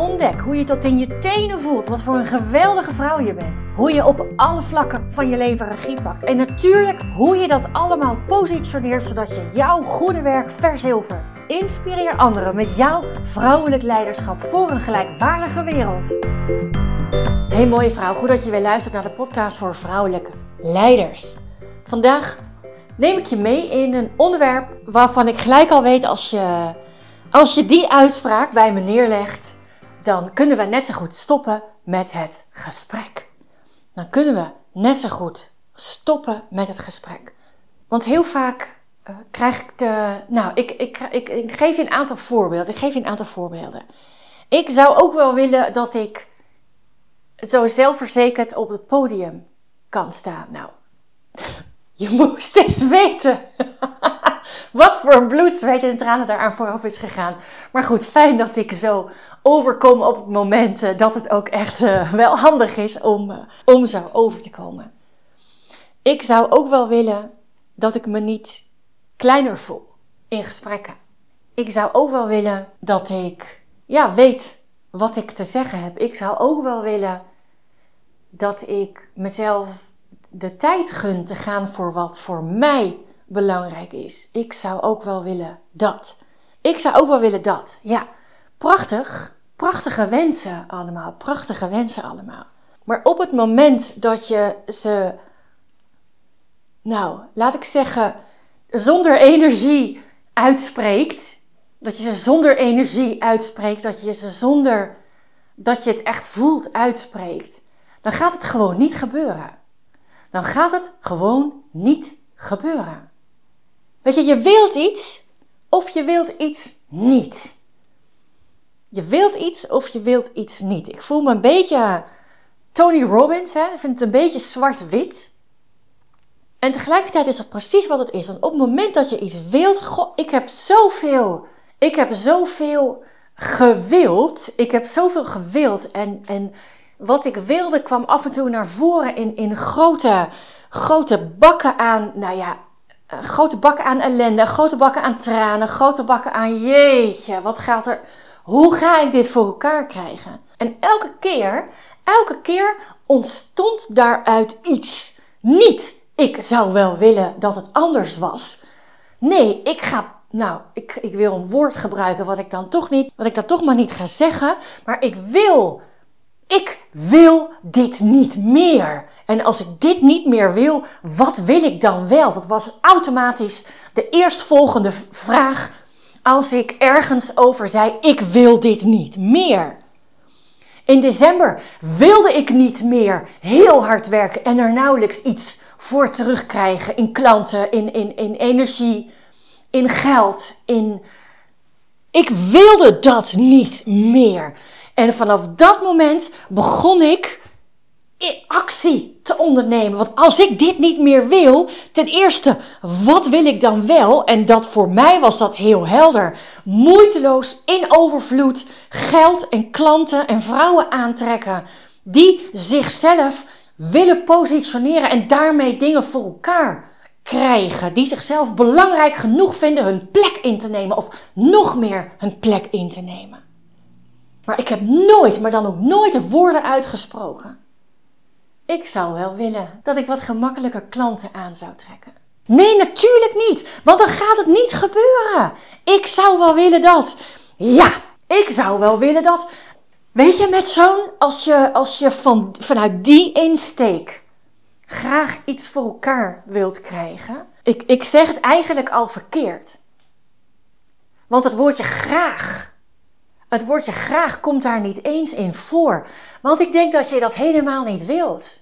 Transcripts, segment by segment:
Ontdek hoe je tot in je tenen voelt wat voor een geweldige vrouw je bent. Hoe je op alle vlakken van je leven regie pakt. En natuurlijk hoe je dat allemaal positioneert zodat je jouw goede werk verzilvert. Inspireer anderen met jouw vrouwelijk leiderschap voor een gelijkwaardige wereld. Hey mooie vrouw, goed dat je weer luistert naar de podcast voor vrouwelijke leiders. Vandaag neem ik je mee in een onderwerp waarvan ik gelijk al weet als je, als je die uitspraak bij me neerlegt dan kunnen we net zo goed stoppen met het gesprek. Dan kunnen we net zo goed stoppen met het gesprek. Want heel vaak uh, krijg ik de. Nou, ik, ik, ik, ik geef je een aantal voorbeelden. Ik geef je een aantal voorbeelden. Ik zou ook wel willen dat ik zo zelfverzekerd op het podium kan staan. Nou, je moest eens weten wat voor een bloed, zweet en tranen daaraan vooraf is gegaan. Maar goed, fijn dat ik zo overkom op het moment eh, dat het ook echt uh, wel handig is om, uh, om zo over te komen. Ik zou ook wel willen dat ik me niet kleiner voel in gesprekken. Ik zou ook wel willen dat ik ja, weet wat ik te zeggen heb. Ik zou ook wel willen dat ik mezelf de tijd gun te gaan voor wat voor mij belangrijk is. Ik zou ook wel willen dat. Ik zou ook wel willen dat. Ja, prachtig. Prachtige wensen allemaal. Prachtige wensen allemaal. Maar op het moment dat je ze, nou, laat ik zeggen, zonder energie uitspreekt. Dat je ze zonder energie uitspreekt. Dat je ze zonder dat je het echt voelt uitspreekt. Dan gaat het gewoon niet gebeuren. Dan gaat het gewoon niet gebeuren. Weet je, je wilt iets of je wilt iets niet. Je wilt iets of je wilt iets niet. Ik voel me een beetje Tony Robbins. Hè? Ik vind het een beetje zwart-wit. En tegelijkertijd is dat precies wat het is. Want op het moment dat je iets wilt, ik heb zoveel, ik heb zoveel gewild. Ik heb zoveel gewild. En, en wat ik wilde kwam af en toe naar voren in, in grote, grote bakken aan, nou ja, eh, grote bakken aan ellende, grote bakken aan tranen, grote bakken aan jeetje, wat gaat er, hoe ga ik dit voor elkaar krijgen? En elke keer, elke keer ontstond daaruit iets. Niet, ik zou wel willen dat het anders was. Nee, ik ga nou, ik, ik wil een woord gebruiken wat ik dan toch niet, wat ik dan toch maar niet ga zeggen. Maar ik wil ik wil dit niet meer. En als ik dit niet meer wil, wat wil ik dan wel? Dat was automatisch de eerstvolgende vraag als ik ergens over zei: ik wil dit niet meer. In december wilde ik niet meer heel hard werken en er nauwelijks iets voor terugkrijgen in klanten, in, in, in energie, in geld, in. Ik wilde dat niet meer. En vanaf dat moment begon ik actie te ondernemen. Want als ik dit niet meer wil, ten eerste, wat wil ik dan wel? En dat voor mij was dat heel helder. Moeiteloos in overvloed geld en klanten en vrouwen aantrekken die zichzelf willen positioneren en daarmee dingen voor elkaar krijgen. Die zichzelf belangrijk genoeg vinden hun plek in te nemen of nog meer hun plek in te nemen. Maar ik heb nooit, maar dan ook nooit de woorden uitgesproken. Ik zou wel willen dat ik wat gemakkelijker klanten aan zou trekken. Nee, natuurlijk niet, want dan gaat het niet gebeuren. Ik zou wel willen dat. Ja, ik zou wel willen dat. Weet je, met zo'n, als je, als je van, vanuit die insteek graag iets voor elkaar wilt krijgen. Ik, ik zeg het eigenlijk al verkeerd. Want het woordje graag het woordje graag komt daar niet eens in voor. Want ik denk dat je dat helemaal niet wilt.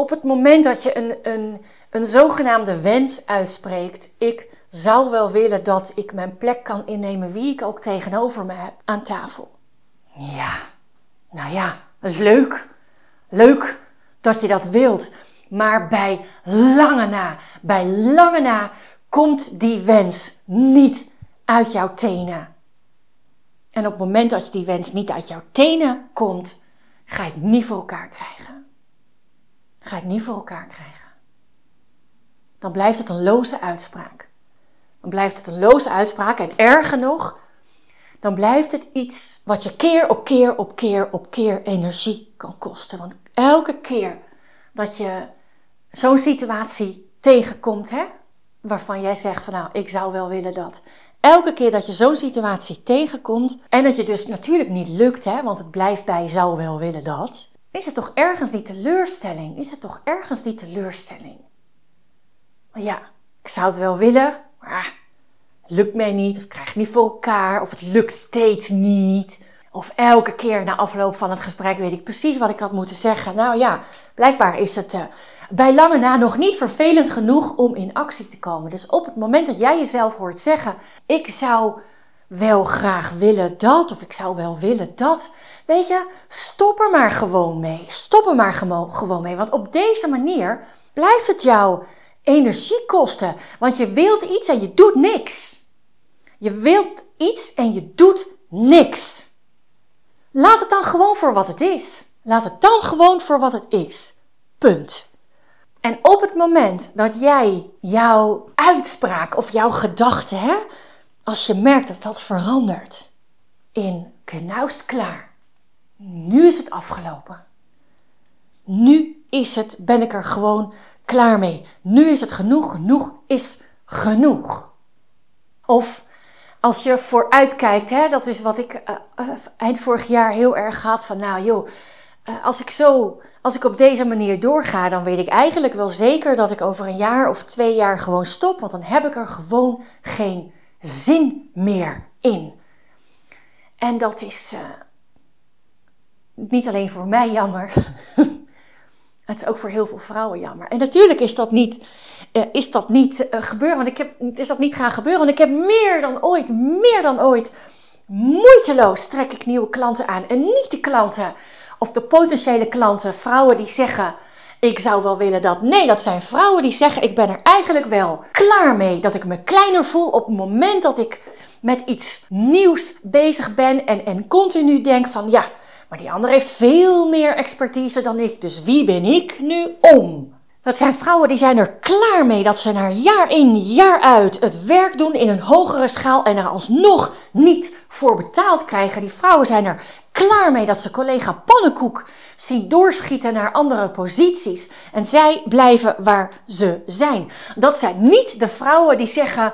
Op het moment dat je een, een, een zogenaamde wens uitspreekt, ik zou wel willen dat ik mijn plek kan innemen wie ik ook tegenover me heb aan tafel. Ja, nou ja, dat is leuk. Leuk dat je dat wilt. Maar bij lange na, bij lange na komt die wens niet uit jouw tenen. En op het moment dat je die wens niet uit jouw tenen komt, ga je het niet voor elkaar krijgen. Ga het niet voor elkaar krijgen. Dan blijft het een loze uitspraak. Dan blijft het een loze uitspraak en erger nog, dan blijft het iets wat je keer op keer op keer op keer energie kan kosten. Want elke keer dat je zo'n situatie tegenkomt, hè, waarvan jij zegt van nou, ik zou wel willen dat. Elke keer dat je zo'n situatie tegenkomt en dat je dus natuurlijk niet lukt, hè, want het blijft bij zou wel willen dat, is het toch ergens die teleurstelling? Is het toch ergens die teleurstelling? Maar ja, ik zou het wel willen, maar het lukt mij niet, of ik krijg het niet voor elkaar, of het lukt steeds niet. Of elke keer na afloop van het gesprek weet ik precies wat ik had moeten zeggen. Nou ja, blijkbaar is het uh, bij lange na nog niet vervelend genoeg om in actie te komen. Dus op het moment dat jij jezelf hoort zeggen: Ik zou wel graag willen dat, of ik zou wel willen dat. Weet je, stop er maar gewoon mee. Stop er maar gewoon mee. Want op deze manier blijft het jou energie kosten. Want je wilt iets en je doet niks. Je wilt iets en je doet niks. Laat het dan gewoon voor wat het is. Laat het dan gewoon voor wat het is. Punt. En op het moment dat jij jouw uitspraak of jouw gedachte, hè, als je merkt dat dat verandert in knaust klaar. Nu is het afgelopen. Nu is het, ben ik er gewoon klaar mee. Nu is het genoeg, genoeg is genoeg. Of als je vooruitkijkt, hè, dat is wat ik uh, eind vorig jaar heel erg had van, nou joh, uh, als ik zo, als ik op deze manier doorga, dan weet ik eigenlijk wel zeker dat ik over een jaar of twee jaar gewoon stop, want dan heb ik er gewoon geen zin meer in. En dat is niet alleen voor mij jammer. Het is ook voor heel veel vrouwen jammer. En natuurlijk is dat niet, uh, is dat niet uh, gebeuren, want ik heb, is dat niet gaan gebeuren. Want ik heb meer dan ooit, meer dan ooit, moeiteloos trek ik nieuwe klanten aan. En niet de klanten of de potentiële klanten, vrouwen die zeggen, ik zou wel willen dat. Nee, dat zijn vrouwen die zeggen, ik ben er eigenlijk wel klaar mee. Dat ik me kleiner voel op het moment dat ik met iets nieuws bezig ben en, en continu denk van, ja, maar die ander heeft veel meer expertise dan ik. Dus wie ben ik nu om? Dat zijn vrouwen die zijn er klaar mee dat ze naar jaar in jaar uit het werk doen in een hogere schaal en er alsnog niet voor betaald krijgen. Die vrouwen zijn er klaar mee dat ze collega Pannenkoek zien doorschieten naar andere posities en zij blijven waar ze zijn. Dat zijn niet de vrouwen die zeggen: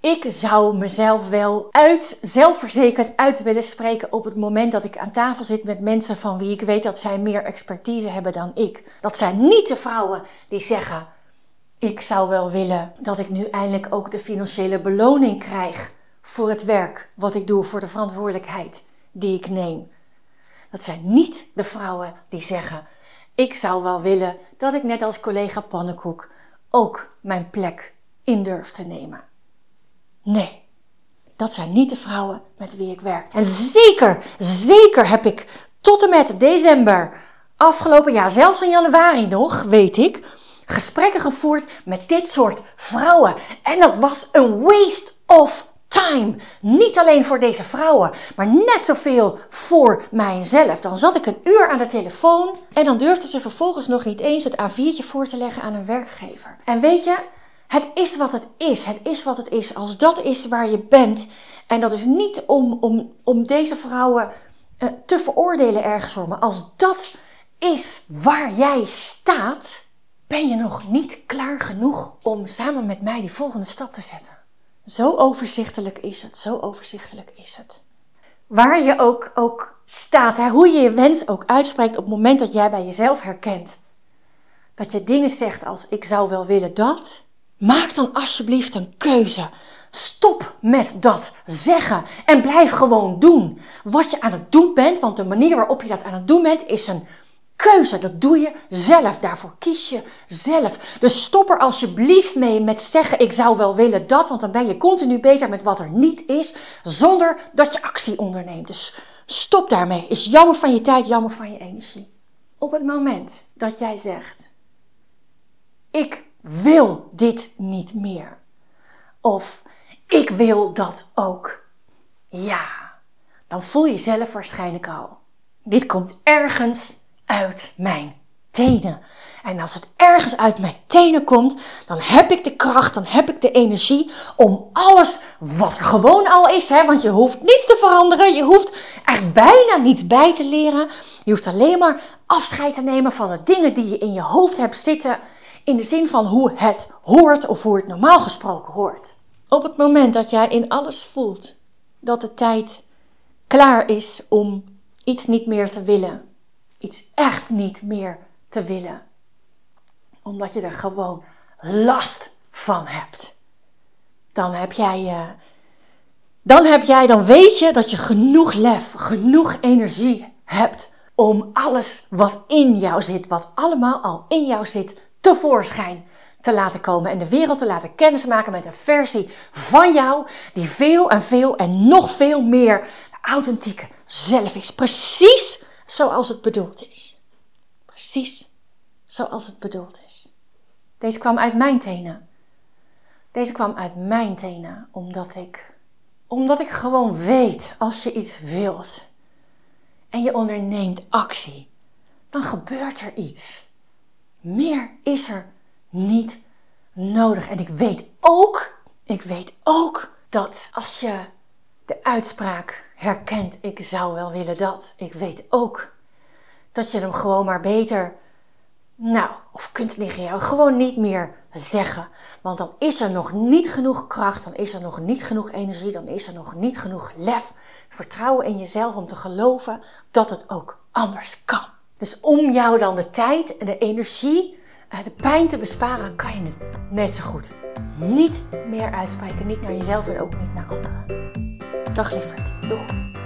ik zou mezelf wel uit, zelfverzekerd uit willen spreken op het moment dat ik aan tafel zit met mensen van wie ik weet dat zij meer expertise hebben dan ik. Dat zijn niet de vrouwen die zeggen: Ik zou wel willen dat ik nu eindelijk ook de financiële beloning krijg voor het werk wat ik doe, voor de verantwoordelijkheid die ik neem. Dat zijn niet de vrouwen die zeggen: Ik zou wel willen dat ik net als collega Pannenkoek ook mijn plek in durf te nemen. Nee, dat zijn niet de vrouwen met wie ik werk. En zeker, zeker heb ik tot en met december, afgelopen jaar, zelfs in januari nog, weet ik, gesprekken gevoerd met dit soort vrouwen. En dat was een waste of time. Niet alleen voor deze vrouwen, maar net zoveel voor mijzelf. Dan zat ik een uur aan de telefoon en dan durfde ze vervolgens nog niet eens het A4'tje voor te leggen aan een werkgever. En weet je, het is wat het is. Het is wat het is. Als dat is waar je bent. En dat is niet om, om, om deze vrouwen uh, te veroordelen ergens voor. Maar als dat is waar jij staat, ben je nog niet klaar genoeg om samen met mij die volgende stap te zetten. Zo overzichtelijk is het. Zo overzichtelijk is het. Waar je ook, ook staat, hè, hoe je je wens ook uitspreekt op het moment dat jij bij jezelf herkent. Dat je dingen zegt als ik zou wel willen dat. Maak dan alsjeblieft een keuze. Stop met dat zeggen en blijf gewoon doen wat je aan het doen bent, want de manier waarop je dat aan het doen bent is een keuze. Dat doe je zelf. Daarvoor kies je zelf. Dus stop er alsjeblieft mee met zeggen: Ik zou wel willen dat, want dan ben je continu bezig met wat er niet is, zonder dat je actie onderneemt. Dus stop daarmee. Is jammer van je tijd, jammer van je energie. Op het moment dat jij zegt: Ik wil dit niet meer. Of ik wil dat ook. Ja, dan voel je zelf waarschijnlijk al. Dit komt ergens uit mijn tenen. En als het ergens uit mijn tenen komt, dan heb ik de kracht, dan heb ik de energie om alles wat er gewoon al is. Hè, want je hoeft niets te veranderen, je hoeft eigenlijk bijna niets bij te leren. Je hoeft alleen maar afscheid te nemen van de dingen die je in je hoofd hebt zitten. In de zin van hoe het hoort of hoe het normaal gesproken hoort. Op het moment dat jij in alles voelt dat de tijd klaar is om iets niet meer te willen, iets echt niet meer te willen, omdat je er gewoon last van hebt, dan heb jij, uh, dan heb jij, dan weet je dat je genoeg lef, genoeg energie hebt om alles wat in jou zit, wat allemaal al in jou zit, tevoorschijn te laten komen en de wereld te laten kennismaken met een versie van jou die veel en veel en nog veel meer authentieke zelf is. Precies zoals het bedoeld is. Precies zoals het bedoeld is. Deze kwam uit mijn tenen. Deze kwam uit mijn tenen omdat ik, omdat ik gewoon weet als je iets wilt en je onderneemt actie, dan gebeurt er iets. Meer is er niet nodig. En ik weet ook, ik weet ook dat als je de uitspraak herkent, ik zou wel willen dat, ik weet ook dat je hem gewoon maar beter, nou, of kunt liggen, gewoon niet meer zeggen. Want dan is er nog niet genoeg kracht, dan is er nog niet genoeg energie, dan is er nog niet genoeg lef, vertrouwen in jezelf om te geloven dat het ook anders kan. Dus om jou dan de tijd en de energie eh, de pijn te besparen, kan je het net zo goed niet meer uitspreken. Niet naar jezelf en ook niet naar anderen. Dag lieverd. Doeg.